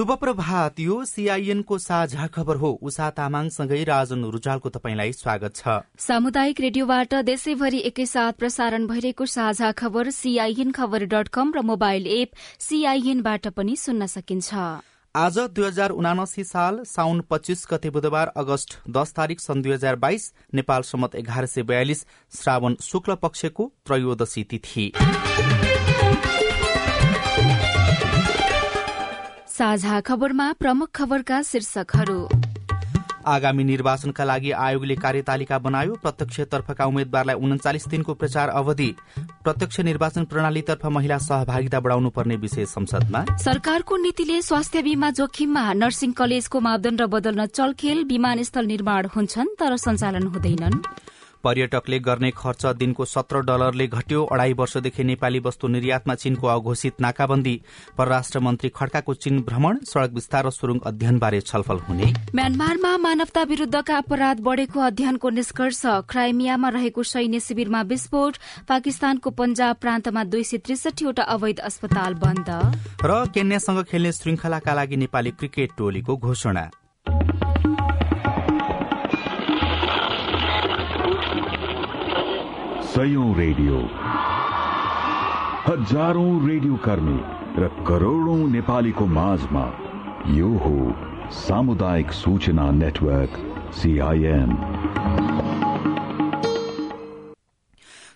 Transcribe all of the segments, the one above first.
शुभ प्रभात यो सीआईएनको साझा खबर हो। उषा तामाङसँगै राजन रुचालको तपाईँलाई स्वागत छ। सामुदायिक रेडियोबाट देशैभरि एकैसाथ प्रसारण भइरहेको साझा खबर सीआईएन खबर डट कम र मोबाइल एप सीआईएनबाट पनि सुन्न सकिन्छ। आज दुई हजार उनासी साल साउन पच्चीस गते बुधबार अगस्त दस तारीक सन् दुई हजार बाइस नेपाल सम्मत एघार सय बयालिस श्रावण शुक्ल पक्षको त्रयोदशी तिथि। साझा खबरमा प्रमुख खबरका शीर्षकहरू। आगामी निर्वाचनका लागि आयोगले कार्यतालिका बनायो। प्रत्यक्षतर्फका उम्मेद्वारलाई उन्चालिस दिनको प्रचार अवधि। प्रत्यक्ष निर्वाचन प्रणालीतर्फ महिला सहभागिता बढाउनु पर्ने विषय संसदमा। सरकारको नीतिले स्वास्थ्य बीमा जोखिममा नर्सिङ कलेजको मापदण्ड बदल्न चलखेल विमानस्थल निर्माण हुन्छन् तर सञ्चालन हुँदैनन्। पर्यटकले गर्ने खर्च दिनको सत्र डलरले घट्यो। अढ़ाई वर्षदेखि नेपाली वस्तु निर्यातमा चीनको अघोषित नाकाबन्दी। परराष्ट्र मन्त्री खड्काको चीन भ्रमण सड़क विस्तार र सुरुङ अध्ययनबारे छलफल हुने। म्यानमारमा मानवता विरूद्धका अपराध बढ़ेको अध्ययनको निष्कर्ष। क्राइमियामा रहेको सैन्य शिविरमा विस्फोट। पाकिस्तानको पंजाब प्रान्तमा दुई सय त्रिसठीवटा अवैध अस्पताल बन्द। र केन्यासँग खेल्ने श्रृंखलाका लागि नेपाली क्रिकेट टोलीको घोषणा। सयौं रेडियो। हजारौं रेडियो कर्मी र करोड़ौं नेपालीको माझमा यो हो सामुदायिक सूचना नेटवर्क सीआईएन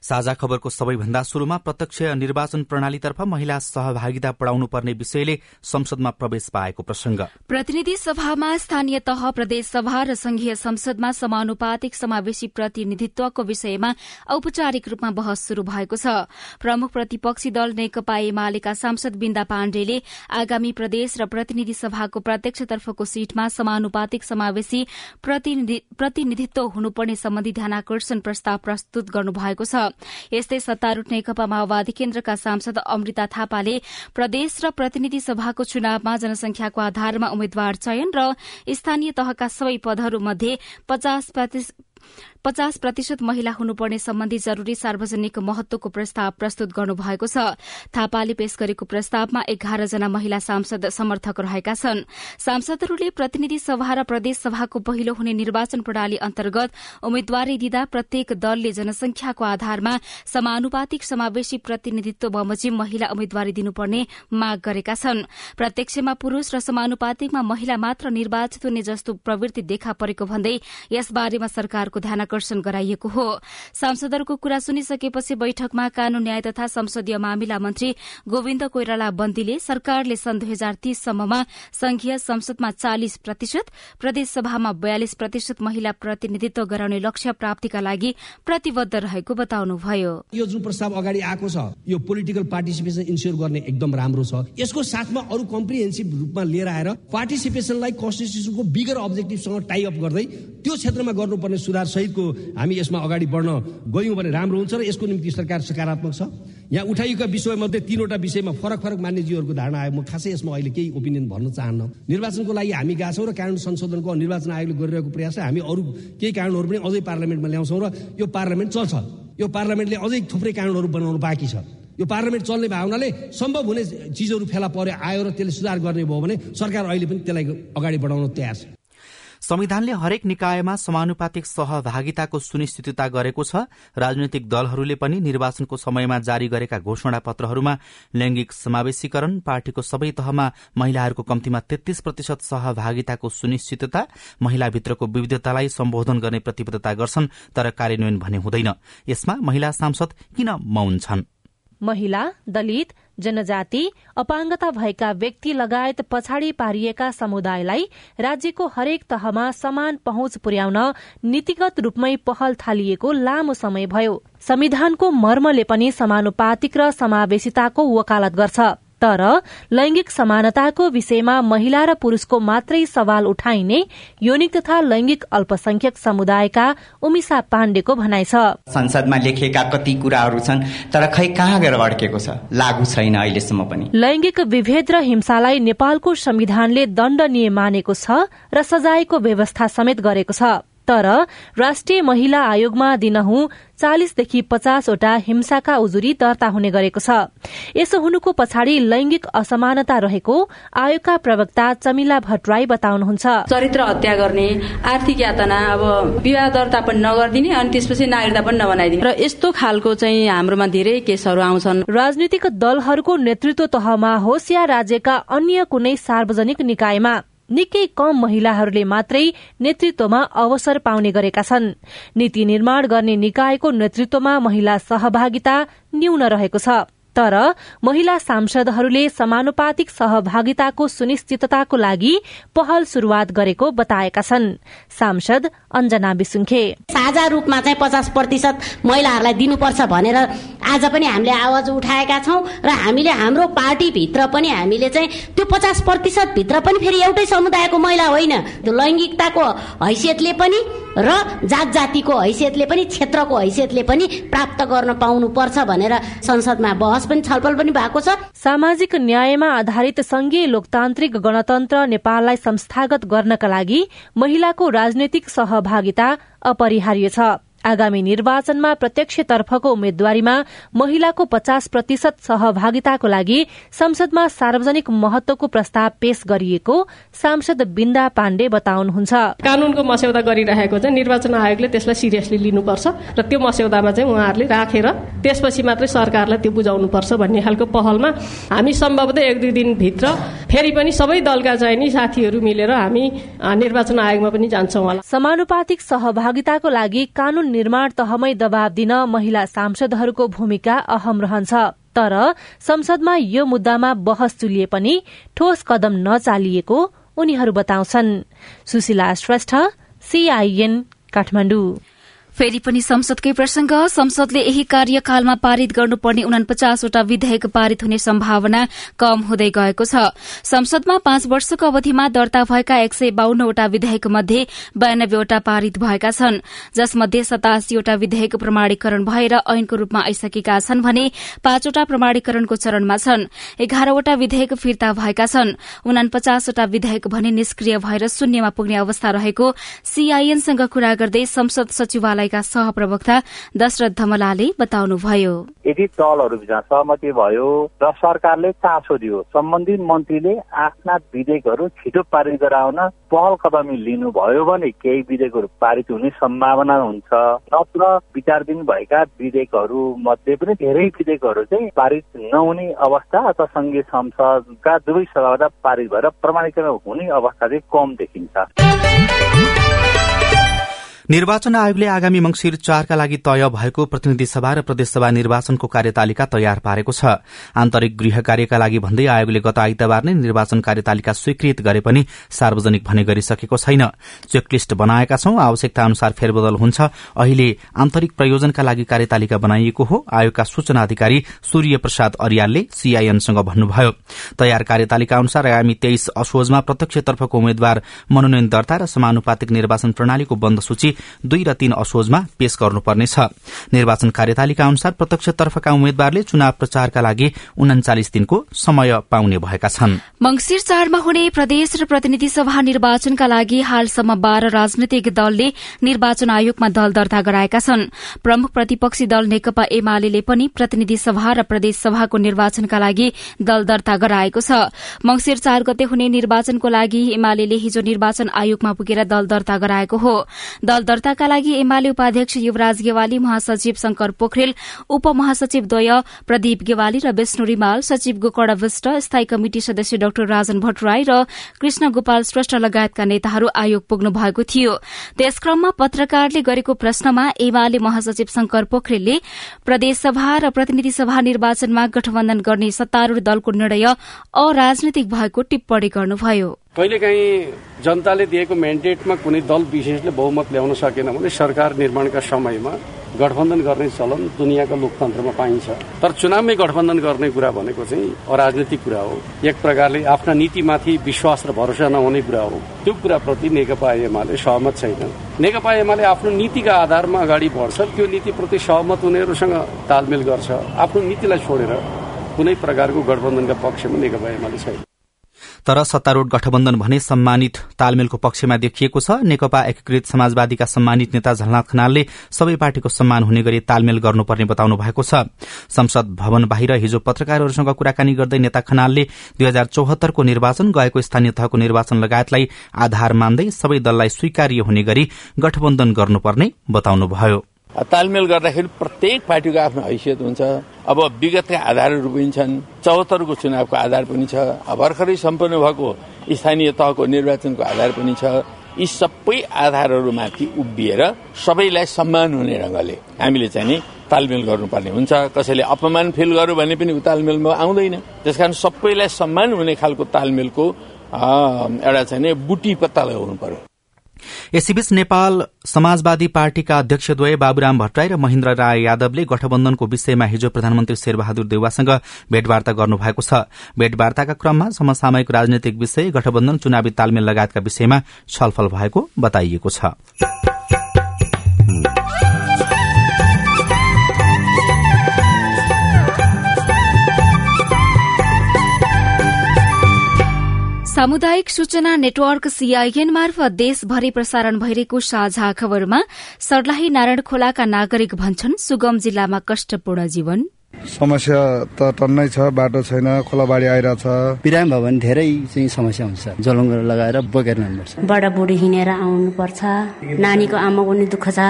साझा खबरको सबैभन्दा शुरूमा प्रत्यक्ष निर्वाचन प्रणालीतर्फ महिला सहभागिता बढ़ाउनु पर्ने विषयले संसदमा प्रवेश पाएको प्रसंग। प्रतिनिधि सभामा स्थानीय तह प्रदेश सभा र संघीय संसदमा समानुपातिक समावेशी प्रतिनिधित्वको विषयमा औपचारिक रूपमा बहस शुरू भएको छ। प्रमुख प्रतिपक्षी दल नेकपा एमालेका सांसद बिन्दा पाण्डेले आगामी प्रदेश र प्रतिनिधि सभाको प्रत्यक्षतर्फको सीटमा समानुपातिक समावेशी प्रतिनिधित्व हुनुपर्ने सम्बन्धी ध्यानकर्षण प्रस्ताव प्रस्तुत गर्नुभएको छ। यस्तै सत्तारूढ़ नेकपा माओवादी केन्द्रका सांसद अमृता थापाले प्रदेश र प्रतिनिधि सभाको चुनावमा जनसंख्याको आधारमा उम्मेद्वार चयन र स्थानीय तहका सबै पदहरूमध्ये पचास पचास प्रतिशत महिला हुनुपर्ने सम्बन्धी जरूरी सार्वजनिक महत्वको प्रस्ताव प्रस्तुत गर्नुभएको छ। थापाले पेश गरेको प्रस्तावमा एघार जना महिला सांसद समर्थक रहेका छन्। सांसदहरूले प्रतिनिधि सभा र प्रदेश सभाको पहिलो हुने निर्वाचन प्रणाली अन्तर्गत उम्मेद्वारी दिँदा प्रत्येक दलले जनसंख्याको आधारमा समानुपातिक समावेशी प्रतिनिधित्व बमोजिम महिला उम्मेद्वारी दिनुपर्ने माग गरेका छन्। प्रत्यक्षमा पुरूष र समानुपातिकमा महिला मात्र निर्वाचित हुने जस्तो प्रवृत्ति देखा परेको भन्दै यसबारेमा सरकारको ध्यान आकर्षण गराइएको हो। सांसदहरूको कुरा सुनिसकेपछि बैठकमा कानून न्याय तथा संसदीय मामिला मन्त्री गोविन्द कोइराला बन्दीले सरकारले सन् दुई हजार तीससम्ममा संघीय संसदमा चालिस प्रतिशत प्रदेशसभामा बयालिस प्रतिशत महिला प्रतिनिधित्व गराउने लक्ष्य प्राप्तिका लागि प्रतिबद्ध रहेको बताउनुभयो। यो जुन प्रस्ताव अगाडि आएको छ यो पोलिटिकल पार्टिसिपेसन इन्स्योर गर्ने एकदम राम्रो छ। यसको साथमा अरू कम्प्रिहेन्सिभ रूपमा लिएर आएर पार्टिसिपेसनलाई कन्स्टिट्युसनको बिगर अब्जेक्टिभसँग टाइ अप गर्दै त्यो क्षेत्रमा गर्नुपर्ने सुधार सहितको हामी यसमा अगाडि बढ्न गयौँ भने राम्रो हुन्छ र यसको निम्ति सरकार सकारात्मक छ। यहाँ उठाइएका विषयमध्ये तीनवटा विषयमा फरक फरक मान्यजीहरूको धारणा आयो। म खासै यसमा अहिले केही ओपिनियन भन्न चाहन्न। निर्वाचनको लागि हामी गएको छौँ र कानून संशोधनको निर्वाचन आयोगले गरिरहेको प्रयास हामी अरू केही कानूनहरू पनि अझै पार्लियामेन्टमा ल्याउँछौँ र यो पार्लियामेन्ट चल्छ। यो पार्लियामेन्टले अझै थुप्रै कानूनहरू बनाउनु बाँकी छ। यो पार्लियामेन्ट चल्ने भएको हुनाले सम्भव हुने चिजहरू फेला पर्यो आयो र त्यसले सुधार गर्ने भयो भने सरकार अहिले पनि त्यसलाई अगाडि बढाउन तयार छ। संविधानले हरेक निकायमा समानुपातिक सहभागिताको सुनिश्चितता गरेको छ। राजनैतिक दलहरूले पनि निर्वाचनको समयमा जारी गरेका घोषणा पत्रहरूमा लैंगिक समावेशीकरण पार्टीको सबै तहमा महिलाहरूको कम्तीमा तेत्तीस प्रतिशत सहभागिताको सुनिश्चितता महिलाभित्रको विविधतालाई सम्बोधन गर्ने प्रतिबद्धता गर्छन् तर कार्यान्वयन भने हुँदैन। यसमा महिला सांसद किन मौन छन्? महिला दलित जनजाति अपाङ्गता भएका व्यक्ति लगायत पछाडि पारिएका समुदायलाई राज्यको हरेक तहमा समान पहुँच पुर्याउन नीतिगत रूपमै पहल थालिएको लामो समय भयो। संविधानको मर्मले पनि समानुपातिक र समावेशिताको वकालत गर्छ। तर लैंगिक समानताको विषयमा महिला र पुरूषको मात्रै सवाल उठाइने यौनिक तथा लैंगिक अल्पसंख्यक समुदायका उमिसा पाण्डेको भनाइ छ। संसदमा लेखिएका कति कुराहरू छन् तर खै कहाँ गएर अड्केको छ लागू छैन अहिलेसम्म पनि। लैंगिक विभेद र हिंसालाई नेपालको संविधानले दण्डनीय मानेको छ र सजायको व्यवस्था समेत गरेको छ। तर राष्ट्रिय महिला आयोगमा दिनहुँ चालिसदेखि पचासवटा हिंसाका उजुरी दर्ता हुने गरेको छ। यसो हुनुको पछाडि लैंगिक असमानता रहेको आयोगका प्रवक्ता चमिला भट्टराई बताउनुहुन्छ। चरित्र हत्या गर्ने आर्थिक यातना अब विवाह दर्ता पनि नगरिदिने अनि त्यसपछि नागरिकता पनि नबनाइदिने। र यस्तो खालको चाहिँ हाम्रोमा धेरै केसहरू आउँछन्। राजनीतिक दलहरूको नेतृत्व तहमा होस् या राज्यका अन्य कुनै सार्वजनिक निकायमा निकै कम महिलाहरूले मात्रै नेतृत्वमा अवसर पाउने गरेका छन्। नीति निर्माण गर्ने निकायको नेतृत्वमा महिला सहभागिता न्यून रहेको छ। तर महिला सांसदहरूले समानुपातिक सहभागिताको सुनिश्चितताको लागि पहल शुरूआत गरेको बताएका छन्। सांसद अञ्जना विसुङ्खे साझा रूपमा चाहिँ पचास प्रतिशत महिलाहरूलाई दिनुपर्छ भनेर आज पनि हामीले आवाज उठाएका छौँ र हामीले हाम्रो पार्टीभित्र पनि हामीले चाहिँ त्यो पचास प्रतिशत भित्र पनि फेरि एउटै समुदायको महिला होइन त्यो लैङ्गिकताको हैसियतले पनि र जात जातिको हैसियतले पनि क्षेत्रको हैसियतले पनि प्राप्त गर्न पाउनुपर्छ भनेर संसदमा बहस पनि छलफल पनि भएको छ। सामाजिक न्यायमा आधारित संघीय लोकतान्त्रिक गणतन्त्र नेपाललाई संस्थागत गर्नका लागि महिलाको राजनैतिक सहभागिता अपरिहार्य छ। आगामी निर्वाचनमा प्रत्यक्षतर्फको उम्मेद्वारीमा महिलाको पचास प्रतिशत सहभागिताको लागि संसदमा सार्वजनिक महत्वको प्रस्ताव पेश गरिएको सांसद बिन्दा पाण्डे बताउनुहुन्छ। कानूनको मस्यौदा गरिरहेको चाहिँ निर्वाचन आयोगले त्यसलाई सिरियसली लिनुपर्छ र त्यो मस्यौदामा चाहिँ उहाँहरूले राखेर त्यसपछि मात्रै सरकारलाई त्यो बुझाउनुपर्छ भन्ने खालको पहलमा हामी सम्भवतः एक दुई दिनभित्र फेरि पनि सबै दलका चाहिँ नि साथीहरू मिलेर हामी निर्वाचन आयोगमा पनि जान्छौँ होला। समानुपातिक सहभागिताको लागि कानून निर्माण तहमै दबाव दिन महिला सांसदहरूको भूमिका अहम रहन्छ। तर संसदमा यो मुद्दामा बहस चुलिए पनि ठोस कदम नचालिएको उनीहरू बताउँछन्। सुशीला श्रेष्ठ सीआईएन काठमाडौँ। फेरि पनि संसदकै प्रसंग संसदले यही कार्यकालमा पारित गर्नुपर्ने उनापचासवटा विधेयक पारित हुने सम्भावना कम हुँदै गएको छ। संसदमा पाँच वर्षको अवधिमा दर्ता भएका एक सय बाहन्नवटा विधेयक मध्ये बयानब्बेवटा पारित भएका छन्। जसमध्ये सतासीवटा विधेयक प्रमाणीकरण भएर ऐनको रूपमा आइसकेका छन् भने पाँचवटा प्रमाणीकरणको चरणमा छन्। एघारवटा विधेयक फिर्ता भएका छन्। उनापचासवटा विधेयक भने निष्क्रिय भएर शून्यमा पुग्ने अवस्था रहेको सीआईएनसँग कुरा गर्दै संसद सचिवालय सचिवालयका सहप्रवक्ता दशरथ धमलाले बताउनुभयो। यदि दलहरूबीच सहमति भयो र सरकारले चासो दियो सम्बन्धित मन्त्रीले आफ्ना विधेयकहरू छिटो पारित गराउन पहल कदमी लिनुभयो भने केही विधेयकहरू पारित हुने सम्भावना हुन्छ। नत्र विचारधीन भएका विधेयकहरू मध्ये पनि धेरै विधेयकहरू चाहिँ पारित नहुने अवस्था अथवा संघीय संसदका दुवै सभाबाट पारित भएर प्रमाणीकरण हुने अवस्था चाहिँ कम देखिन्छ। निर्वाचन आयोगले आगामी मंगिर चारका लागि तय भएको प्रतिनिधि सभा र प्रदेशसभा निर्वाचनको कार्यतालिका तयार पारेको छ। आन्तरिक गृह कार्यका लागि भन्दै आयोगले गत आइतबार नै निर्वाचन कार्यतालिका स्वीकृत गरे पनि सार्वजनिक भने गरिसकेको छैन। चेकलिस्ट बनाएका छौं आवश्यकता अनुसार फेरबदल हुन्छ। अहिले आन्तरिक प्रयोजनका लागि कार्यतालिका बनाइएको हो आयोगका सूचना अधिकारी सूर्य प्रसाद अरियालले सीआईएनसँग भन्नुभयो। तयार कार्यतालिका अनुसार आगामी तेइस असोजमा प्रत्यक्षतर्फको उम्मेद्वार मनोनयन दर्ता र समानुपातिक निर्वाचन प्रणालीको बन्द सूची दुई र तीन असोजमा पेश गर्नुपर्नेछ। निर्वाचन कार्यतालिका अनुसार प्रत्यक्षतर्फका उम्मेद्वारले चुनाव प्रचारका लागि उन्चालिस दिनको समय पाउने भएका छन्। मंगिर चारमा हुने प्रदेश र प्रतिनिधि सभा निर्वाचनका लागि हालसम्म बाह्र राजनैतिक दलले निर्वाचन आयोगमा दल दर्ता गराएका छन्। प्रमुख प्रतिपक्षी दल नेकपा एमाले पनि प्रतिनिधि सभा र प्रदेश सभाको निर्वाचनका लागि दल दर्ता गराएको छ। मंगिर चार गते हुने निर्वाचनको लागि एमाले हिजो निर्वाचन आयोगमा पुगेर दल दर्ता गराएको हो। दल दर्ताका लागि एमाले उपाध्यक्ष युवराज गेवाली महासचिव शंकर पोखरेल उपमहासचिव द्वय प्रदीप गेवाली र विष्णु रिमाल सचिव गोकर्ण विष्ट स्थायी कमिटी सदस्य डाक्टर राजन भट्टराई र कृष्ण गोपाल श्रेष्ठ लगायतका नेताहरू आयोग पुग्नु भएको थियो। त्यसक्रममा पत्रकारले गरेको प्रश्नमा एमाले महासचिव शंकर पोखरेलले प्रदेशसभा र प्रतिनिधि सभा निर्वाचनमा गठबन्धन गर्ने सत्तारूढ़ दलको निर्णय अराजनैतिक भएको टिप्पणी गर्नुभयो। कहिलेकाहीँ जनताले दिएको म्यान्डेटमा कुनै दल विशेषले बहुमत ल्याउन सकेन भने सरकार निर्माणका समयमा गठबन्धन गर्ने चलन दुनियाँको लोकतन्त्रमा पाइन्छ। तर चुनावमै गठबन्धन गर्ने कुरा भनेको चाहिँ अराजनैतिक कुरा हो। एक प्रकारले आफ्ना नीतिमाथि विश्वास र भरोसा नहुने कुरा हो। त्यो कुराप्रति नेकपा एमाले सहमत छैन नेकपा एमाले आफ्नो नीतिका आधारमा अगाडि बढ्छ त्यो नीतिप्रति सहमत हुनेहरूसँग तालमेल गर्छ। आफ्नो नीतिलाई छोडेर कुनै प्रकारको गठबन्धनका पक्षमा नेकपा एमाले छैन। तर सत्तारूढ़ गठबन्धन भने सम्मानित तालमेलको पक्षमा देखिएको छ। नेकपा एकीकृत समाजवादीका सम्मानित नेता झलनाथ खनालले सबै पार्टीको सम्मान हुने गरी तालमेल गर्नुपर्ने बताउनु भएको छ। संसद भवन बाहिर हिजो पत्रकारहरूसँग कुराकानी गर्दै नेता खनालले दुई हजार चौहत्तरको निर्वाचन गएको स्थानीय तहको निर्वाचन लगायतलाई आधार मान्दै सबै दललाई स्वीकार्य हुने गरी गठबन्धन गर्नुपर्ने बताउनुभयो। तालमेल गर्दाखेरि प्रत्येक पार्टीको आफ्नो हैसियत हुन्छ। अब विगतका आधारहरू पनि छन् चौहत्तरको चुनावको आधार पनि छ भर्खरै सम्पन्न भएको स्थानीय तहको निर्वाचनको आधार पनि छ। यी सबै आधारहरूमाथि उभिएर सबैलाई सम्मान हुने ढङ्गले हामीले चाहिँ नि तालमेल गर्नुपर्ने हुन्छ। कसैले अपमान फिल गर्यो भने पनि तालमेलमा आउँदैन। त्यसकारण सबैलाई सम्मान हुने खालको तालमेलको एउटा चाहिँ बुटी पत्ता लगाउनु पर्यो। यसैबीच नेपाल समाजवादी पार्टीका अध्यक्षद्वय बाबुराम भट्टराई र महेन्द्र राय यादवले गठबन्धनको विषयमा हिजो प्रधानमन्त्री शेरबहादुर देउवासँग भेटवार्ता गर्नुभएको छ। भेटवार्ताका क्रममा समसामयिक राजनैतिक विषय गठबन्धन चुनावी तालमेल लगायतका विषयमा छलफल भएको बताइएको छ। सामुदायिक सूचना नेटवर्क सीआईएन मार्फत देशभरि प्रसारण भइरहेको साझा खबरमा सर्लाही नारायण खोलाका नागरिक भन्छन् सुगम जिल्लामा कष्टपूर्ण जीवन। समस्या त टन्नै छ बाटो छैन खोलाबाडी आइरहेछ। बिराम भयो भने धेरै चाहिँ समस्या हुन्छ। जलङ्गर लगाएर बोकेर जानुपर्छ बडाबुडी हिँडेर आउनुपर्छ। नानीको आमाको नि दुःख छ।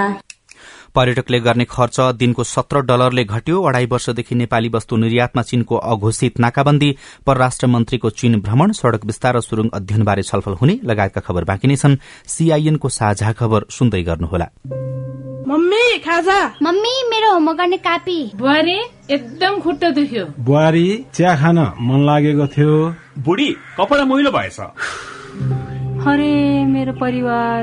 पर्यटकले गर्ने खर्च दिनको सत्र डलरले घट्यो। अढ़ाई वर्षदेखि नेपाली वस्तु निर्यातमा चीनको अघोषित नाकाबन्दी परराष्ट्र मन्त्रीको चीन भ्रमण सड़क विस्तार र सुरुङ अध्ययनबारे छलफल हुने लगायतका खबर बाँकी नै छन्। सीआईएनको साझा खबर सुन्दै गर्नुहोला। मम्मी खाजा। मम्मी मेरो होमवर्क गर्ने कापी। बुहारी एकदम खुट्टा दुख्यो। बुहारी चिया खान मन लागेको थियो। बुढी कपडा मैलो भएछ। अरे मेरो परिवार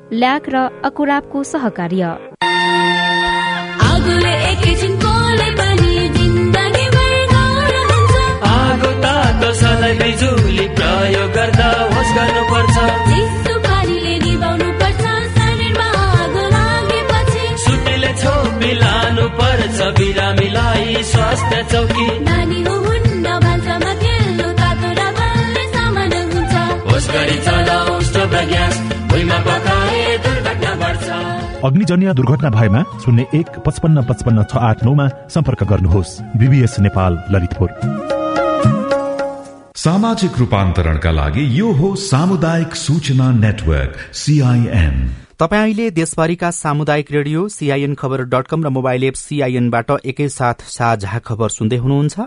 ल्याक र अकुराबको सहकार्य। बिजुली प्रयोग गर्दा होस् गर्नुपर्छ। सुटीले छोपी लानु पर्छ बिरामीलाई स्वास्थ्य चौकी। नानी होस् गरी चलाउ स्टोभ ग्यास भुइँमा बढ्छ अग्निजन्य दुर्घटना भएमा शून्य एक पचपन्न पचपन्न छ आठ नौमा सम्पर्क गर्नुहोस्। बिबिएस नेपाल ललितपुर। सामाजिक रूपान्तरणका लागि यो हो सामुदायिक सूचना नेटवर्क सीआईएन तपाईँ अहिले देशभरिका सामुदायिक radio CIN Khabar dot com र मोबाइल एप सीआईएनबाट एकैसाथ साझा खबर सुन्दै हुनुहुन्छ।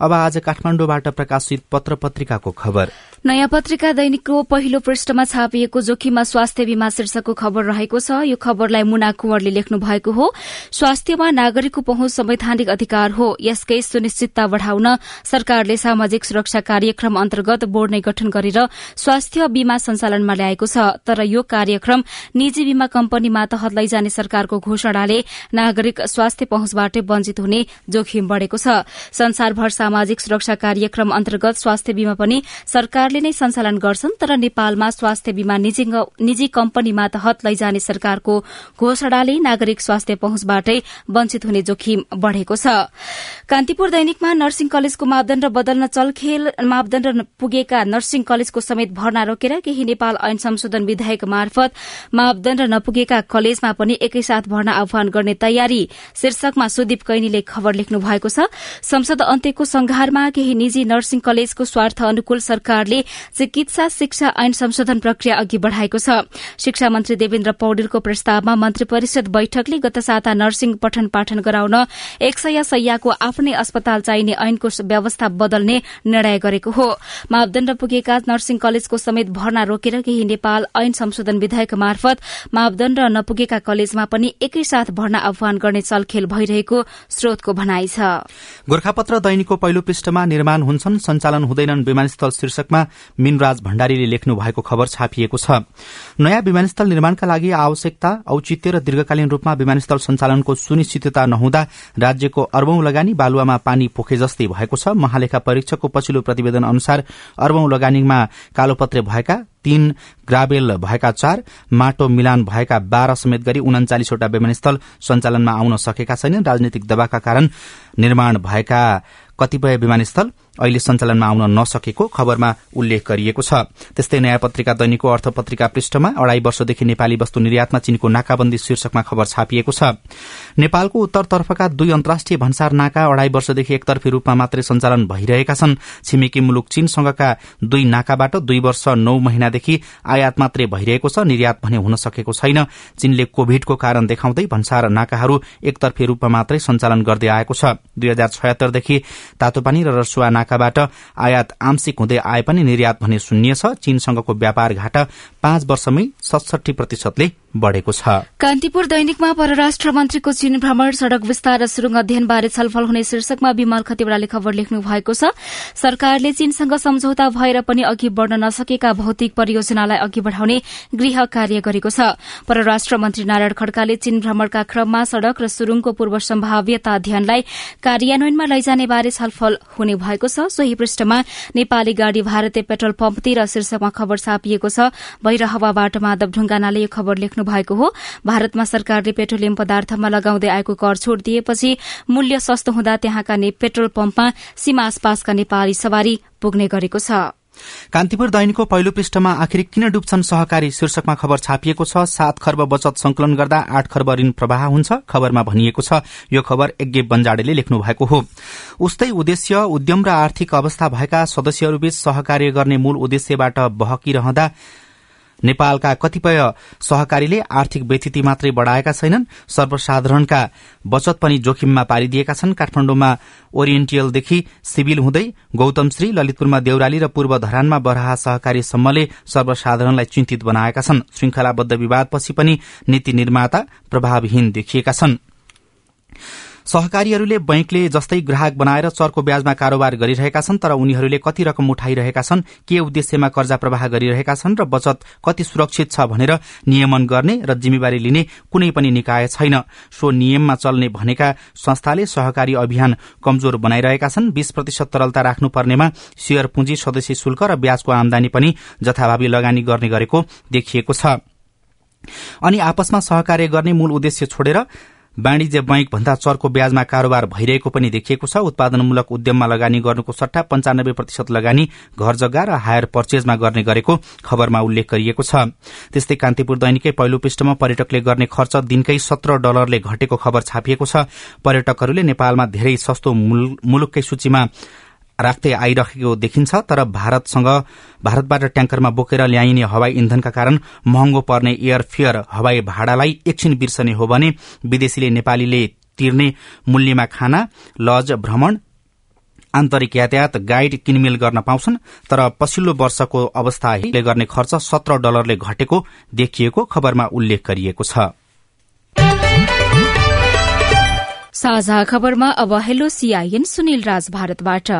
अब आज काठमाडौँबाट प्रकाशित पत्र पत्रिकाको खबर। नयाँ पत्रिका दैनिकको पहिलो पृष्ठमा छापिएको जोखिममा स्वास्थ्य बीमा शीर्षकको खबर रहेको छ। यो खबरलाई मुना कुंवरले लेख्नु भएको हो। स्वास्थ्यमा नागरिकको पहुँच संवैधानिक अधिकार हो। यसकै सुनिश्चितता बढ़ाउन सरकारले सामाजिक सुरक्षा कार्यक्रम अन्तर्गत बोर्ड नै गठन गरेर स्वास्थ्य बीमा सञ्चालनमा ल्याएको छ। तर यो कार्यक्रम निजी बीमा कम्पनी मातहत लैजाने सरकारको घोषणाले नागरिक स्वास्थ्य पहुँचबाट वञ्चित हुने जोखिम बढ़ेको छ। संसारभर सामाजिक सुरक्षा कार्यक्रम अन्तर्गत स्वास्थ्य बीमा पनि सरकार सरकारले नै सञ्चालन गर्छन् तर नेपालमा स्वास्थ्य बीमा निजी कम्पनी मातहत लैजाने सरकारको घोषणाले नागरिक स्वास्थ्य पहुँचबाटै वञ्चित हुने जोखिम बढ़ेको छ। कान्तिपुर दैनिकमा नर्सिङ कलेजको मापदण्ड बदल्न चलखेल मापदण्ड पुगेका नर्सिङ कलेजको समेत भर्ना रोकेर केही नेपाल ऐन संशोधन विधेयक मार्फत मापदण्ड नपुगेका कलेजमा पनि एकैसाथ भर्ना आह्वान गर्ने तयारी शीर्षकमा सुदीप कैनीले खबर लेख्नु भएको छ। संसद अन्त्यको संघारमा केही निजी नर्सिङ कलेजको स्वार्थ अनुकूल सरकारले चिकित्सा शिक्षा ऐन संशोधन प्रक्रिया अघि बढ़ाएको छ। शिक्षा मन्त्री देवेन्द्र पौडेलको प्रस्तावमा मन्त्री परिषद बैठकले गत साता नर्सिङ पठन पाठन गराउन एक सय सयको आफ्नै अस्पताल चाहिने ऐनको व्यवस्था बदल्ने निर्णय गरेको हो। मापदण्ड पुगेका नर्सिङ कलेजको समेत भर्ना रोकेर केही नेपाल ऐन संशोधन विधेयक मार्फत मापदण्ड नपुगेका कलेजमा पनि एकैसाथ भर्ना आह्वान गर्ने चलखेल भइरहेको स्रोतको भनाइ छ। गोर्खापत्र दैनिकको पहिलो पृष्ठमा निर्माण हुन्छन् सञ्चालन हुँदैनन् विमानस्थल शीर्षकमा मिनराज भण्डारीले लेख्नु भएको खबर छापिएको छ। नयाँ विमानस्थल निर्माणका लागि आवश्यकता औचित्य र दीर्घकालीन रूपमा विमानस्थल सञ्चालनको सुनिश्चितता नहुँदा राज्यको अर्बौं लगानी बालुवामा पानी पोखे जस्तै भएको छ। महालेखा परीक्षकको पछिल्लो प्रतिवेदन अनुसार अर्बौं लगानीमा कालोपत्रे भएका तीन ग्राबेल भएका चार माटो मिलान भएका बाह्र समेत गरी उन्चालिसवटा विमानस्थल सञ्चालनमा आउन सकेका छैनन्। राजनैतिक दबावका कारण निर्माण भएका कतिपय विमानस्थल अहिले सञ्चालनमा आउन नसकेको खबरमा उल्लेख गरिएको छ। त्यस्तै नयाँ पत्रिका दैनिकको अर्थ पत्रिका पृष्ठमा अढ़ाई वर्षदेखि नेपाली वस्तु निर्यातमा चीनको नाकाबन्दी शीर्षकमा खबर छापिएको छ। नेपालको उत्तरतर्फका दुई अन्तर्राष्ट्रिय भन्सार नाका अढ़ाई वर्षदेखि एकतर्फी रूपमा मात्रै सञ्चालन भइरहेका छन्। छिमेकी मुलुक चीनसँगका दुई नाकाबाट दुई वर्ष नौ महिनादेखि आयात मात्रै भइरहेको छ निर्यात भने हुन सकेको छैन। चीनले कोभिडको कारण देखाउँदै भन्सार नाकाहरू एकतर्फी रूपमा मात्रै सञ्चालन गर्दै आएको छ। दुई हजार छयत्तरदेखि तातोपानी र रसुवा नाकाबाट आयात आंशिक हुँदै आए पनि निर्यात भने शून्य छ। चीनसँगको व्यापार घाटा पाँच वर्षमै सडसठी प्रतिशतले बढ़ेको छ। कान्तिपुर दैनिकमा परराष्ट्र मन्त्रीको चीन भ्रमण सड़क विस्तार र सुरुङ अध्ययनबारे छलफल हुने शीर्षकमा विमल खतिवड़ाले खबर लेख्नु भएको छ। सरकारले चीनसँग सम्झौता भएर पनि अघि बढ़न नसकेका भौतिक परियोजनालाई अघि बढ़ाउने गृह कार्य गरेको छ। परराष्ट्र मन्त्री नारायण खड्काले चीन भ्रमणका क्रममा सड़क र सुरुङको पूर्व सम्भाव्यता अध्ययनलाई कार्यान्वयनमा लैजाने बारे छलफल हुने भएको छ। सोही पृष्ठमा नेपाली गाड़ी भारतीय पेट्रोल पम्पतिर शीर्षकमा खबर छापिएको छ। भैरहवाबाट माधव ढुङ्गानाले यो खबर लेख्नु भएको हो। भारतमा सरकारले पेट्रोलियम पदार्थमा लगाउँदै आएको कर छोड दिएपछि मूल्य सस्तो हुँदा त्यहाँका पेट्रोल पम्पमा सीमा आसपासका नेपाली सवारी पुग्ने गरेको छ। कान्तिपुर दैनिकको पहिलो पृष्ठमा आखिर किन डुब्छन् सहकारी शीर्षकमा खबर छापिएको छ सात खर्ब बचत संकलन गर्दा आठ खर्ब ऋण प्रवाह हुन्छ खबरमा भनिएको छ यो खबर यज्ञ बन्जाडेले लेख्नु भएको हो। उस्तै उद्देश्य उद्यम र आर्थिक अवस्था भएका सदस्यहरूबीच सहकार्य गर्ने मूल उद्देश्यबाट बहकिरहँदा नेपालका कतिपय सहकारीले आर्थिक व्यतिथि मात्रै बढ़ाएका छैनन्। सर्वसाधारणका बचत पनि जोखिममा पारिदिएका छन्। काठमाण्डुमा ओरिएन्टियलदेखि सिभिल हुँदै गौतमश्री ललितपुरमा देउराली र पूर्व धरानमा बराहा सहकारी सम्मले सर्वसाधारणलाई चिन्तित बनाएका छन्। श्रृंखलाबद्ध विवादपछि पनि नीति निर्माता प्रभावहीन देखिएका छनृ। सहकारीहरूले बैंकले जस्तै ग्राहक बनाएर चर्को ब्याजमा कारोबार गरिरहेका छन् तर उनीहरूले कति रकम उठाइरहेका छन् के उद्देश्यमा कर्जा प्रवाह गरिरहेका छन् र बचत कति सुरक्षित छ भनेर नियमन गर्ने र जिम्मेवारी लिने कुनै पनि निकाय छैन। सो नियममा चल्ने भनेका संस्थाले सहकारी अभियान कमजोर बनाइरहेका छन्। बीस प्रतिशत तरलता राख्नुपर्नेमा शेयर पुँजी सदस्य शुल्क र ब्याजको आमदानी पनि जथाभावी लगानी गर्ने गरेको देखिएको छ। अनि आपसमा सहकार्य गर्ने मूल उद्देश्य छोडेर वाणिज्य बैंक भन्दा चर्को ब्याजमा कारोबार भइरहेको पनि देखिएको छ। उत्पादनमूलक उद्यममा लगानी गर्नुको सट्टा पञ्चानब्बे प्रतिशत लगानी घर जग्गा र हायर पर्चेजमा गर्ने गरेको खबरमा उल्लेख गरिएको छ। त्यस्तै कान्तिपुर दैनिकै पहिलो पृष्ठमा पर्यटकले गर्ने खर्च दिनकै सत्र डलरले घटेको खबर छापिएको छ। पर्यटकहरूले नेपालमा धेरै सस्तो मुलुककै सूचीमा राख्दै आइरहेको देखिन्छ तर भारतसँग भारतबाट ट्याङ्करमा बोकेर ल्याइने हवाई इन्धनका कारण महँगो पर्ने एयर फेयर हवाई भाडालाई एकछिन बिर्सने हो भने विदेशीले नेपालीले तिर्ने मूल्यमा खाना लज भ्रमण आन्तरिक यातायात गाइड किनमेल गर्न पाउँछन् तर पछिल्लो वर्षको अवस्थाले गर्ने खर्च सत्र डलरले घटेको देखिएको खबरमा उल्लेख गरिएको छ। साझा खबरमा अब हेलो सुनिल राज भारतबाट।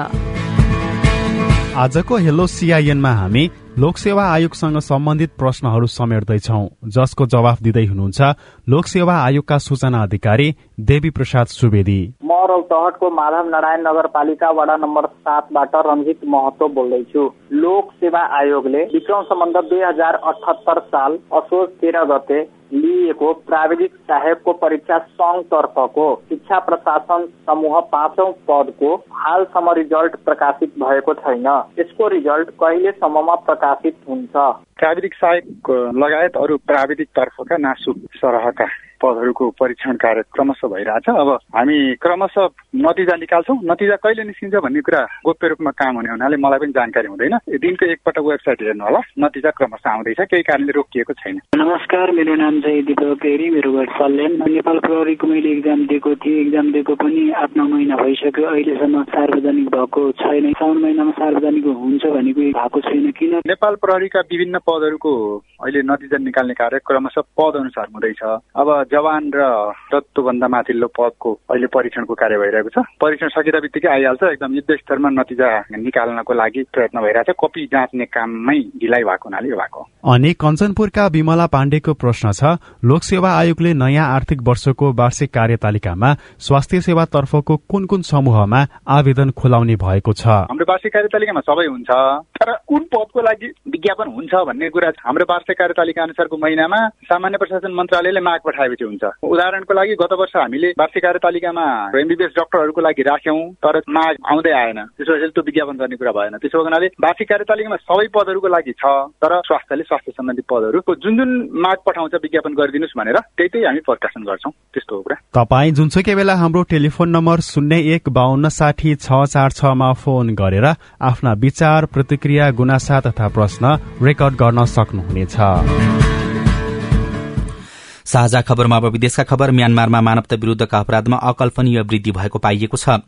आजको हेलो सीआईएनमा हामी लोकसेवा आयोगसँग सम्बन्धित प्रश्नहरू समेट्दैछौ जसको जवाफ दिँदै हुनुहुन्छ लोकसेवा आयोगका सूचना अधिकारी देवी प्रसाद सुवेदी। म रौतहटको माधव नारायण नगरपालिका वडा नम्बर सातबाट रञ्जित महतो बोल्दैछु। लोक सेवा आयोगले विक्रम सम्बन्ध दुई हजार अठहत्तर साल असोज तेह्र गते लिइएको प्राविधिक सहायकको परीक्षा तर्फको शिक्षा प्रशासन समूह पाँचौं पदको हालसम्म रिजल्ट प्रकाशित भएको छैन। यसको रिजल्ट कहिलेसम्ममा प्रकाशित हुन्छ? प्राविधिक सहायक लगायत अरू प्राविधिक तर्फका नासु सरहका पदहरूको परीक्षण कार्य क्रमशः भइरहेछ। अब हामी क्रमशः नतिजा निकाल्छौँ। नतिजा कहिले निस्किन्छ भन्ने कुरा गोप्य रूपमा काम हुने हुनाले मलाई पनि जानकारी हुँदैन। दिनको एकपटक वेबसाइट हेर्नु होला। नतिजा क्रमशः आउँदैछ। केही कारणले रोकिएको छैन। नमस्कार मेरो नाम चाहिँ दिपक हेरी मेरो घर सल्यान नेपाल प्रहरीको मैले इक्जाम दिएको थिएँ। इक्जाम दिएको पनि आठ नौ महिना भइसक्यो। अहिलेसम्म सार्वजनिक भएको छैन। साउन महिनामा सार्वजनिक हुन्छ भनेको भएको छैन किन? नेपाल प्रहरीका विभिन्न पदहरूको अहिले नतिजा निकाल्ने कार्य क्रमशः पद अनुसार हुँदैछ। अब जवान र तत्त्वभन्दा माथिल्लो पदको अहिले परीक्षणको कार्य भइरहेको छ। परीक्षण सकिँदा बित्तिकै आइहाल्छ। एकदम युद्ध स्तरमा नतिजा निकाल्नको लागि प्रयत्न भइरहेछ कपी जाँच्ने काममै ढिलाइ भएको हुनाले यो भएको अनि कञ्चनपुरका विमला पाण्डेको प्रश्न छ लोकसेवा आयोगले नयाँ आर्थिक वर्षको वार्षिक कार्यतालिकामा स्वास्थ्य सेवा तर्फको कुन कुन समूहमा आवेदन खोलाउने भएको छ? हाम्रो वार्षिक कार्यतालिकामा सबै हुन्छ। तर कुन पदको लागि विज्ञापन हुन्छ भन्ने कुरा हाम्रो वार्षिक कार्यतालिका अनुसारको महिनामा सामान्य प्रशासन मन्त्रालयले माग पठाएपछि हुन्छ। उदाहरणको लागि गत वर्ष हामीले वार्षिक कार्यतालिकामा एमबिबिएस डक्टरहरूको लागि राख्यौँ तर माग आउँदै आएन। त्यसो त्यो विज्ञापन गर्ने कुरा भएन। त्यसो हुनाले वार्षिक कार्यतालिकामा सबै पदहरूको लागि छ तर स्वास्थ्यले स्वास्थ्य सम्बन्धी पदहरूको जुन जुन माग पठाउँछ विज्ञापन गरिदिनुहोस् भनेर त्यही त्यही हामी प्रकाशन गर्छौँ। त्यस्तो कुरा। तपाईँ जुनसुकै बेला हाम्रो टेलिफोन नम्बर शून्य एक बाहन्न साठी छ चार छमा फोन गरेर आफ्ना विचार प्रतिक्रिया गुनासा तथा प्रश्न रेकर्ड गर्न सक्नुहुनेछ। साझा खबरमा अब विदेशका खबर म्यानमारमा मानवता विरूद्धका अपराधमा अकल्पनीय वृद्धि भएको पाइएको छ।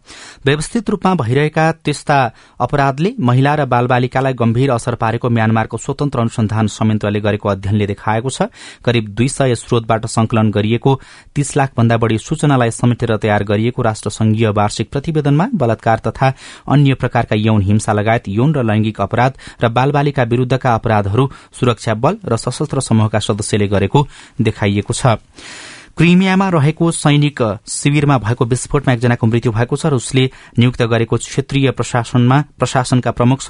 व्यवस्थित रूपमा भइरहेका त्यस्ता अपराधले महिला र बालबालिकालाई गम्भीर असर पारेको म्यानमारको स्वतन्त्र अनुसन्धान संयन्त्रले गरेको अध्ययनले देखाएको छ। करिब दुई सय स्रोतबाट संकलन गरिएको तीस लाख भन्दा बढ़ी सूचनालाई समेटेर तयार गरिएको राष्ट्र संघीय वार्षिक प्रतिवेदनमा बलात्कार तथा अन्य प्रकारका यौन हिंसा लगायत यौन र लैंगिक अपराध र बालबालिका विरूद्धका अपराधहरू सुरक्षा बल र सशस्त्र समूहका सदस्यले गरेको देखाइएको छ। क्रिमियामा रहेको सैनिक शिविरमा भएको विस्फोटमा एकजनाको मृत्यु भएको छ र उसले नियुक्त गरेको क्षेत्रीय प्रशासनमा प्रशासनका प्रमुख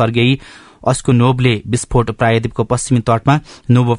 स्वर्गीय अस्कुनोभले विस्फोट प्रायद्वीपको पश्चिमी तटमा नोभो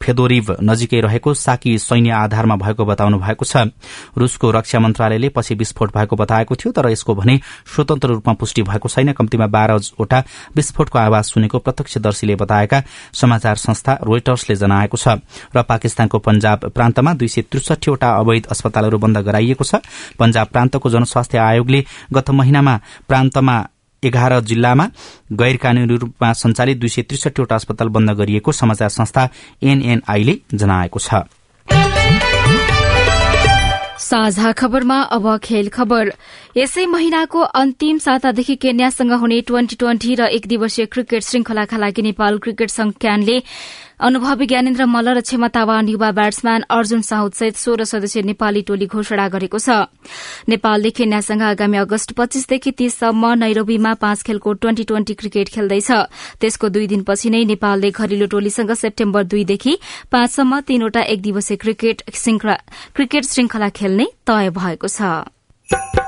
फेदोरिभ नजिकै रहेको साकी सैन्य आधारमा भएको बताउनु भएको छ। रूसको रक्षा मन्त्रालयले पछि विस्फोट भएको बताएको थियो तर यसको भने स्वतन्त्र रूपमा पुष्टि भएको छैन। कम्तीमा बाह्रवटा विस्फोटको आवाज सुनेको प्रत्यक्षदर्शीले बताएका समाचार संस्था रोइटर्सले जनाएको छ। र पाकिस्तानको पंजाब प्रान्तमा दुई सय त्रिसठीवटा अवैध अस्पतालहरू बन्द गराइएको छ। पंजाब प्रान्तको जनस्वास्थ्य आयोगले गत महिनामा प्रान्तमा एघार जिल्लामा गैर कानूनी रूपमा सञ्चालित दुई सय त्रिसठीवटा अस्पताल बन्द गरिएको समाचार संस्था एनएनआईले जनाएको छ। साझा खबरमा अब खेल खबर। यसै महिनाको अन्तिम सातादेखि केन्यासँग हुने ट्वेन्टी ट्वेन्टी र एक दिवसीय क्रिकेट श्रृंखलाका लागि नेपाल क्रिकेट संघ क्यानले अनुभवी ज्ञानेन्द्र मल्ल र क्षमतावान युवा ब्याट्सम्यान अर्जुन साहुदसहित सोह्र सदस्यीय नेपाली टोली घोषणा गरेको छ। नेपालले केन्यासँग आगामी अगस्त पच्चीसदेखि तीससम्म नैरोबीमा पाँच खेलको ट्वेन्टी ट्वेन्टी क्रिकेट खेल्दैछ। त्यसको दुई दिनपछि नै नेपालले घरेलु टोलीसँग सेप्टेम्बर दुईदेखि पाँचसम्म तीनवटा एक दिवसीय क्रिकेट श्रृंखला खेल्ने तय भएको छ।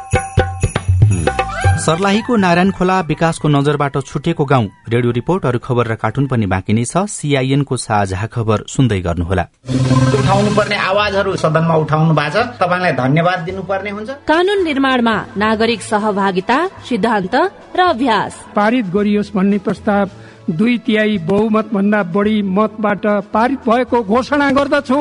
सर्लाहीको नारायण खोला विकासको नजरबाट छुटेको गाउँ। रेडियो रिपोर्ट अरू खबर र कार्टुन पनि बाँकी नै छ। सीआईएनको साझा खबर सुन्दै गर्नुहोला। उठाउनु पर्ने आवाजहरू सदनमा उठाउनु भएको छ। तपाईँलाई धन्यवाद दिनुपर्ने हुन्छ। कानून निर्माणमा नागरिक सहभागिता सिद्धान्त र अभ्यास। पारित गरियोस् भन्ने प्रस्ताव दुई तिहाई बहुमत भन्दा बढी मतबाट पारित भएको घोषणा गर्दछु।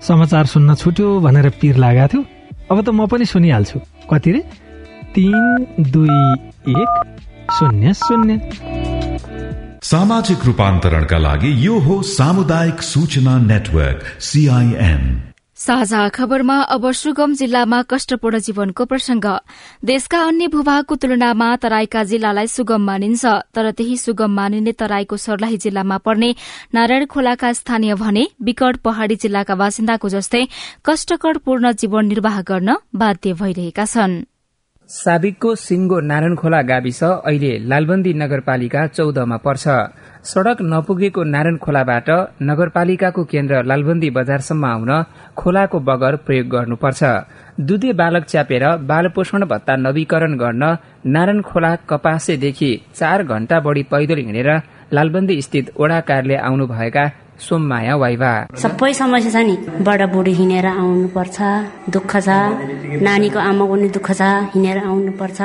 समाचार सुन्न छुट्यो भनेर पिर लागेको थियो। अब त म पनि सुनिहाल्छु। कति रे? तिन दुई एक शून्य शून्य। सामाजिक रूपान्तरणका लागि यो हो सामुदायिक सूचना नेटवर्क सीआईएन साझा खबरमा अब सुगम जिल्लामा कष्टपूर्ण जीवनको प्रसंग। देशका अन्य भूभागको तुलनामा तराईका जिल्लालाई सुगम मानिन्छ तर त्यही सुगम मानिने तराईको सर्लाही जिल्लामा पर्ने नारायण खोलाका स्थानीय भने विकट पहाड़ी जिल्लाका बासिन्दाको जस्तै कष्टकरपूर्ण जीवन निर्वाह गर्न बाध्य भइरहेका छन्। साबिकको सिंगो नारायण खोला गाविस अहिले लालबन्दी नगरपालिका चौधमा पर्छ। सड़क नपुगेको नारायण खोलाबाट नगरपालिकाको केन्द्र लालबन्दी बजारसम्म आउन खोलाको बगर प्रयोग गर्नुपर्छ। दुधे बालक च्यापेर बाल पोषण भत्ता नवीकरण गर्न नारायण खोला कपासेदेखि चार घण्टा बढी पैदल हिँडेर लालबन्दी स्थित ओडा कार्यालय आउनुभएका सोममाया वाइवा। सबै समस्या छ नि बुढी हिँडेर आउनुपर्छ। दुःख छ। नानीको आमाको नि दुःख छ। हिँडेर आउनुपर्छ।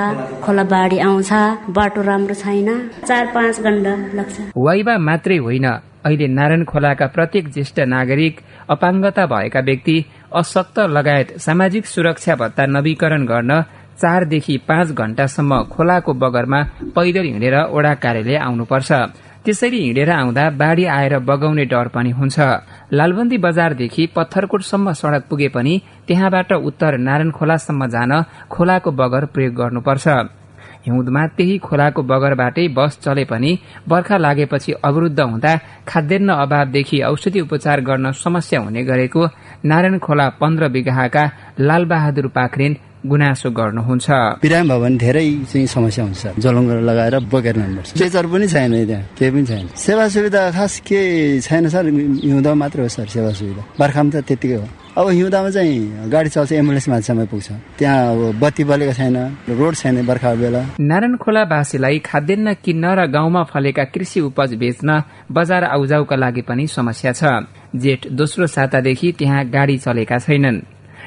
खोला बाढी आउँछ। बाटो राम्रो छैन। चार पाँच घन्टा लाग्छ। वाइवा मात्रै होइन। अहिले नारायण खोलाका प्रत्येक ज्येष्ठ नागरिक अपाङ्गता भएका व्यक्ति अशक्त लगायत सामाजिक सुरक्षा भत्ता नवीकरण गर्न चारदेखि पाँच घण्टासम्म खोलाको बगरमा पैदल हिँडेर ओडा कार्यालय आउनुपर्छ। त्यसरी हिँडेर आउँदा बाढ़ी आएर बगाउने डर पनि हुन्छ। लालबन्दी बजारदेखि पत्थरकोटसम्म सड़क पुगे पनि त्यहाँबाट उत्तर नारायण खोलासम्म जान खोलाको बगर प्रयोग गर्नुपर्छ। हिउँदमा त्यही खोलाको बगरबाटै बस चले पनि बर्खा लागेपछि अवरूद्ध हुँदा खाद्यान्न अभावदेखि औषधि उपचार गर्न समस्या हुने गरेको नारायण खोला पन्ध्र बिघाका लालबहादुर पाखरेन गुनासो गर्नुहुन्छ। बिराम भयो भने धेरै चाहिँ समस्या हुन्छ। जलङ्गर लगाएर बोकेर लानुपर्छ चेचर पनि छैन त्यहाँ केही पनि छैन। सेवा सुविधा खास के छैन सर? हिउँदो मात्रै हो सर सेवा सुविधा। बर्खामा त त्यतिकै हो। अब हिउँदामा चाहिँ गाडी चल्छ एम्बुलेन्स मान्छेमै पुग्छ। त्यहाँ अब बत्ती बलेको छैन रोड छैन बर्खा बेला। नारायण खोलावासीलाई खाद्यान्न किन्न र गाउँमा फलेका कृषि उपज बेच्न बजार आउजाउका लागि पनि समस्या छ। जेठ दोस्रो सातादेखि त्यहाँ गाडी चलेका छैनन्।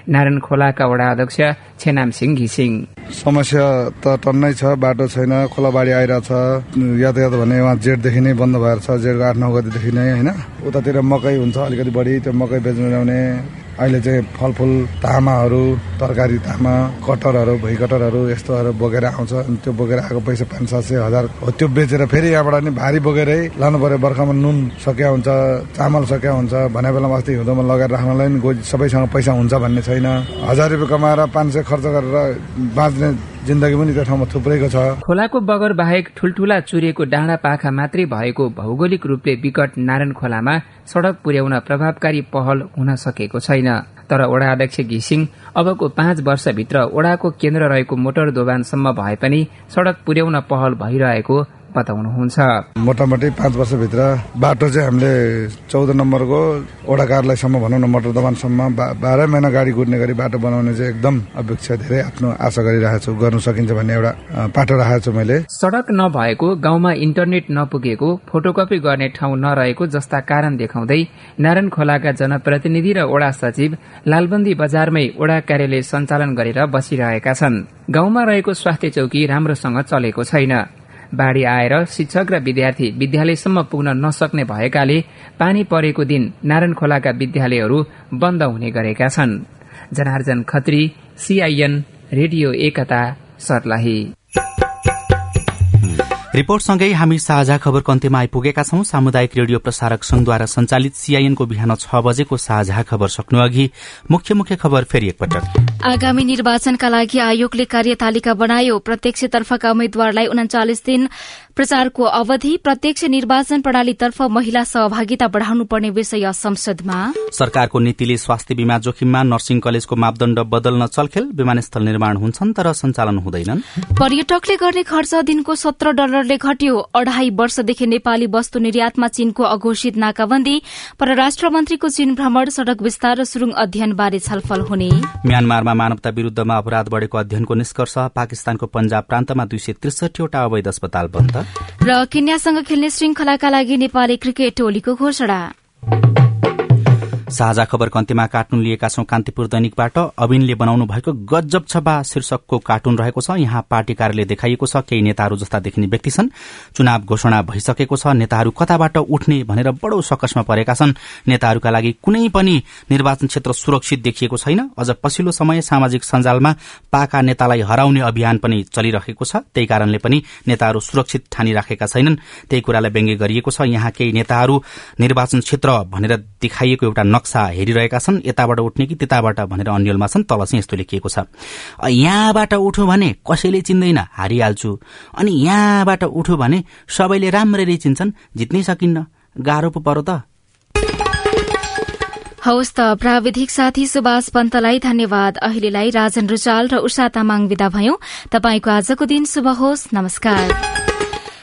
नारायण खोलाका वडा अध्यक्ष छेनाम सिंह घिसिङ। समस्या त टन्नै छ बाटो छैन खोला बाढी आइरहेछ। यातायात भने उहाँ जेठदेखि नै बन्द भएर छ जेठको आठ नौ गतिदेखि नै होइन? उतातिर मकै हुन्छ अलिकति बढी त्यो मकै बेच्नु ल्याउने। अहिले चाहिँ फलफुल तामाहरू तरकारी तामा कटरहरू भुइँकटरहरू यस्तोहरू बोकेर आउँछ। अनि त्यो बोकेर आएको पैसा पाँच सात सय हजार हो। त्यो बेचेर फेरि यहाँबाट नि भारी बोकेरै लानु पर्यो। बर्खामा नुन सकिया हुन्छ चामल सकिया हुन्छ। भने बेलामा अस्ति हिउँदोमा लगाएर राख्नलाई सबैसँग पैसा हुन्छ भन्ने छैन। हजार रुपियाँ कमाएर पाँच सय खर्च गरेर बाँच्ने जिन्दगी पनि त्यो ठाउँमा थुप्रैको छ। खोलाको बगर बाहेक ठुल्ठुला चुरिएको डाँडा पाखा मात्रै भएको भौगोलिक रूपले विकट नारायण खोलामा सड़क पुर्याउन प्रभावकारी पहल हुन सकेको छैन। तर ओडा अध्यक्ष घिसिङ अबको पाँच वर्षभित्र ओडाको केन्द्र रहेको मोटर दोभानसम्म भए पनि सड़क पुर्याउन पहल भइरहेको बताउनुहुन्छ मोटामोटी पाँच वर्षभित्र बाटो चाहिँ हामीले चौध नम्बरको वडा कार्यालयसम्म भनौँ न मोटर दोकानसम्म बाह्रै महिना गाडी कुद्ने गरी बाटो बनाउने चाहिँ एकदम अपेक्षा धेरै आफ्नो आशा गरिरहेको छु। गर्नु सकिन्छ भन्ने एउटा पाटो राखेको छु मैले। सड़क नभएको गाउँमा इन्टरनेट नपुगेको फोटोकपी गर्ने ठाउँ नरहेको जस्ता कारण देखाउँदै नारायण खोलाका जनप्रतिनिधि र ओडा सचिव लालबन्दी बजारमै ओडा कार्यालय सञ्चालन गरेर बसिरहेका छन्। गाउँमा रहेको स्वास्थ्य चौकी राम्रोसँग चलेको छैन। बाढ़ी आएर शिक्षक र विद्यार्थी विद्यालयसम्म पुग्न नसक्ने भएकाले पानी परेको दिन नारायण खोलाका विद्यालयहरू बन्द हुने गरेका छन्। Janarjan Khatri CIN radio Ekata Sarlahi. रिपोर्टसँगै हामी साझा खबरको अन्त्यमा आइपुगेका छौं। सामुदायिक रेडियो प्रसारक संघद्वारा संचालित सीआईएनको बिहान छ बजेको साझा खबर सक्नु अघि मुख्य मुख्य खबर फेरि एकपटक। आगामी निर्वाचनका लागि आयोगले कार्यतालिका बनायो। प्रत्यक्षतर्फका उम्मेद्वारलाई उन्चालिस दिन प्रचारको अवधि प्रत्यक्ष निर्वाचन प्रणालीतर्फ महिला सहभागिता बढ़ाउनुपर्ने विषय संसदमा। सरकारको नीतिले स्वास्थ्य बीमा जोखिममा नर्सिङ कलेजको मापदण्ड बदल्न चलखेल विमानस्थल निर्माण हुन्छन् तर सञ्चालन हुँदैनन्। पर्यटकले गर्ने खर्च दिनको सत्र डलरले घट्यो। अढ़ाई वर्षदेखि नेपाली वस्तु निर्यातमा चीनको अघोषित नाकाबन्दी। परराष्ट्र मन्त्रीको चीन भ्रमण सड़क विस्तार र सुरुङ अध्ययनबारे छलफल हुने। म्यानमारमा मानवता विरूद्धमा अपराध बढ़ेको अध्ययनको निष्कर्ष पाकिस्तानको पंजाब प्रान्तमा दुई सय त्रिसठीवटा अवैध अस्पताल बन्द। र केन्यासँग खेल्ने श्रृंखलाका लागि नेपाली क्रिकेट टोलीको घोषणा। साझा खबरको अन्त्यमा कार्टुन लिएका छौं कान्तिपुर दैनिकबाट। अविनले बनाउनु भएको गजब छपा शीर्षकको कार्टुन रहेको छ। यहाँ पार्टी कार्यालय देखाइएको छ। केही नेताहरू जस्ता देखिने व्यक्ति छन्। चुनाव घोषणा भइसकेको छ। नेताहरू कताबाट उठ्ने भनेर बडो सकसमा परेका छन्। नेताहरूका लागि कुनै पनि निर्वाचन क्षेत्र सुरक्षित देखिएको छैन। अझ पछिल्लो समय सामाजिक सञ्जालमा पाका नेतालाई हराउने अभियान पनि चलिरहेको छ। त्यही कारणले पनि नेताहरू सुरक्षित ठानिराखेका छैनन्। त्यही कुरालाई व्यङ्ग्य गरिएको छ। यहाँ केही नेताहरू निर्वाचन क्षेत्र भनेर देखाइएको एउटा नक्सा हेरिरहेका छन् यताबाट उठ्ने कि त्यताबाट भनेर अन्यलमा छन् तल चाहिँ यस्तो लेखिएको छ। यहाँबाट उठ्यो भने कसैले चिन्दैन हारिहाल्छु। अनि यहाँबाट उठ्यो भने सबैले राम्ररी चिन्छन् जित्नै सकिन्न। गाह्रो पो परो त। हवस् त प्राविधिक साथी सुभाष पन्तलाई धन्यवाद। अहिलेलाई राजन रुचाल र उषा तामाङ विदा भयौं। तपाईँको आजको दिन शुभ होस्। नमस्कार।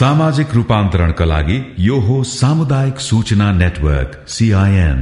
सामाजिक रूपान्तरणका लागि यो हो सामुदायिक सूचना नेटवर्क सीआईएन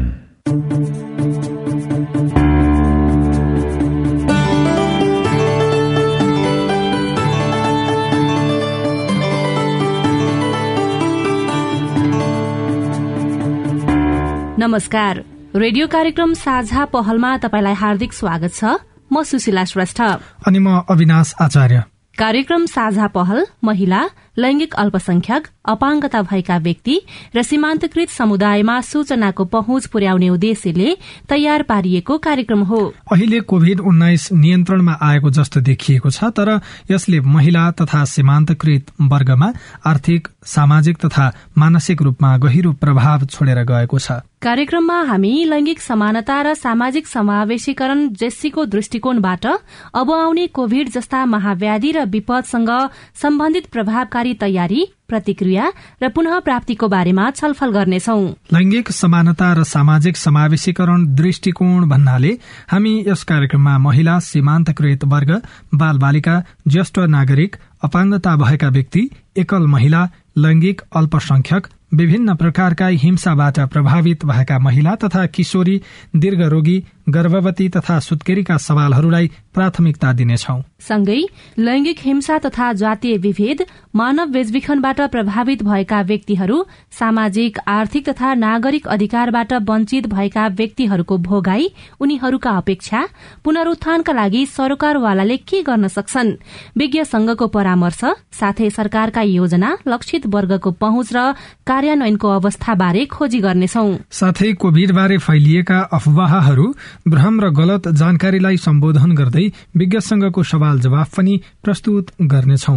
नमस्कार। रेडियो कार्यक्रम साझा पहलमा तपाईँलाई हार्दिक स्वागत छ। म सुशीला श्रेष्ठ। अनि म अविनाश आचार्य। कार्यक्रम साझा पहल महिला लैंगिक अल्पसंख्यक अपाङ्गता भएका व्यक्ति र सीमान्तकृत समुदायमा सूचनाको पहुँच पुर्याउने उद्देश्यले तयार पारिएको कार्यक्रम हो। अहिले कोविड उन्नाइस नियन्त्रणमा आएको जस्तो देखिएको छ तर यसले महिला तथा सीमान्तकृत वर्गमा आर्थिक सामाजिक तथा मानसिक रूपमा गहिरो प्रभाव छोडेर गएको छ। कार्यक्रममा हामी लैंगिक समानता र सामाजिक समावेशीकरण जेस्सीको दृष्टिकोणबाट अब आउने कोविड जस्ता महाव्याधि र विपदसँग सम्बन्धित प्रभावकारी जानकारी तयारी प्रतिक्रिया र पुनः प्राप्तिको बारेमा छलफल गर्नेछौ। लैंगिक समानता र सामाजिक समावेशीकरण दृष्टिकोण भन्नाले हामी यस कार्यक्रममा महिला सीमान्तकृत वर्ग बाल बालिका ज्येष्ठ नागरिक अपाङ्गता भएका व्यक्ति एकल महिला लैंगिक अल्पसंख्यक विभिन्न प्रकारका हिंसाबाट प्रभावित भएका महिला तथा किशोरी दीर्घरोगी गर्भवती तथा सुत्केरीका सवालहरूलाई प्राथमिकता दिनेछौ। सँगै लैंगिक हिंसा तथा जातीय विभेद मानव बेचबिखनबाट प्रभावित भएका व्यक्तिहरू सामाजिक आर्थिक तथा नागरिक अधिकारबाट वञ्चित भएका व्यक्तिहरूको भोगाई उनीहरूका अपेक्षा पुनरुत्थानका लागि सरकारवालाले के गर्न सक्छन्? विज्ञ संघको परामर्श साथै सरकारका योजना लक्षित वर्गको पहुँच र कार्यान्वयनको अवस्थाबारे खोजी गर्नेछौ। साथै कोविड बारे फैलिएका अफवाहहरू भ्रम र गलत जानकारीलाई सम्बोधन गर्दै विज्ञ संघको सवाल जवाफ पनि प्रस्तुत गर्नेछौ।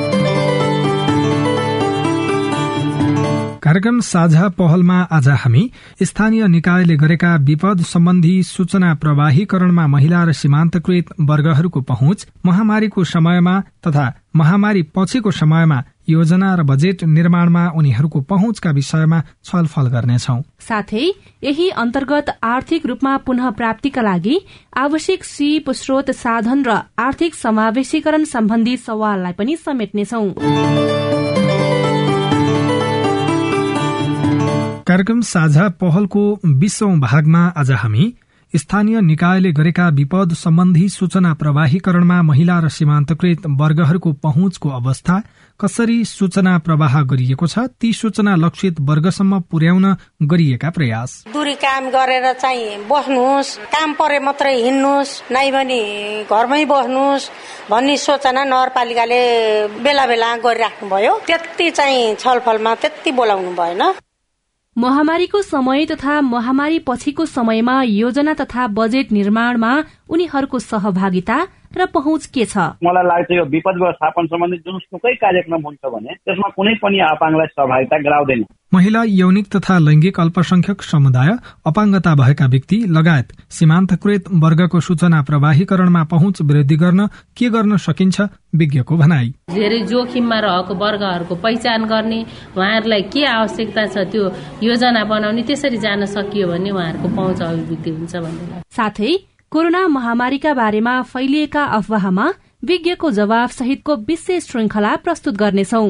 कार्यक्रम साझा पहलमा आज हामी स्थानीय निकायले गरेका विपद सम्बन्धी सूचना प्रवाहीकरणमा महिला र सीमान्तकृत वर्गहरूको पहुँच महामारीको समयमा तथा महामारी पछिको समयमा योजना र बजेट निर्माणमा उनीहरूको पहुँचका विषयमा छलफल गर्नेछौ। साथै यही अन्तर्गत आर्थिक रूपमा पुनः प्राप्तिका लागि आवश्यक सिप स्रोत साधन र आर्थिक समावेशीकरण सम्बन्धी सवाललाई पनि समेट्नेछौ। कार्यक्रम साझा पहलको बीसौं भागमा आज हामी स्थानीय निकायले गरेका विपद सम्बन्धी सूचना प्रवाहीकरणमा महिला र सीमान्तकृत वर्गहरूको पहुँचको अवस्था कसरी सूचना प्रवाह गरिएको छ ती सूचना लक्षित वर्गसम्म पुर्याउन गरिएका प्रयास। दूरी काम गरेर चाहिँ बस्नुहोस् काम परे मात्रै हिँड्नुहोस् नै भने घरमै बस्नुहोस् भन्ने सूचना नगरपालिकाले बेला बेला गरिराख्नु भयो त्यति चाहिँ छलफलमा त्यति बोलाउनु भएन। महामारीको समय तथा महामारी पछिको समयमा योजना तथा बजेट निर्माणमा उनीहरूको सहभागिता र पहुँच के छ? मलाई लाग्छ यो विपद व्यवस्थापन सम्बन्धी जुनसुकै कार्यक्रम हुन्छ भने त्यसमा कुनै पनि अपाङ्गलाई सहभागिता गराउँदैन। महिला यौनिक तथा लैंगिक अल्पसंख्यक समुदाय अपाङ्गता भएका व्यक्ति लगायत सीमान्तकृत वर्गको सूचना प्रवाहीकरणमा पहुँच वृद्धि गर्न के गर्न सकिन्छ विज्ञको भनाई। धेरै जोखिममा रहेको वर्गहरूको पहिचान गर्ने उहाँहरूलाई के आवश्यकता छ त्यो योजना बनाउने त्यसरी जान सकियो भने उहाँहरूको पहुँच अभिवृद्धि हुन्छ भन्ने साथै कोरोना महामारीका बारेमा फैलिएका अफवाहमा विज्ञको जवाब सहितको विशेष श्रृंखला प्रस्तुत गर्नेछौ।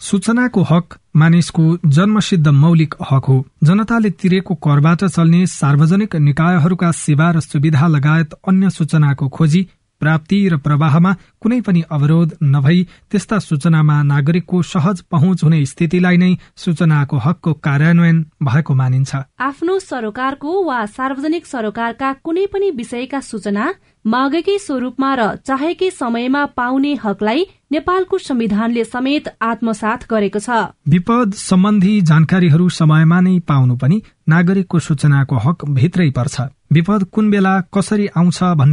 सूचनाको हक मानिसको जन्मसिद्ध मौलिक हक हो। जनताले तिरेको करबाट चल्ने सार्वजनिक निकायहरूका सेवा र सुविधा लगायत अन्य सूचनाको खोजी प्राप्ति र प्रवाहमा कुनै पनि अवरोध नभई त्यस्ता सूचनामा नागरिकको सहज पहुँच हुने स्थितिलाई नै सूचनाको हकको कार्यान्वयन भएको मानिन्छ। आफ्नो सरोकारको वा सार्वजनिक सरोकारका कुनै पनि विषयका सूचना मागेकै स्वरूपमा र चाहेकै समयमा पाउने हकलाई नेपालको संविधानले समेत आत्मसात गरेको छ। विपद सम्बन्धी जानकारीहरू समयमा नै पाउनु पनि नागरिकको सूचनाको हक भित्रै पर्छ। विपद कुन बेला कसरी आउँछ भन्ने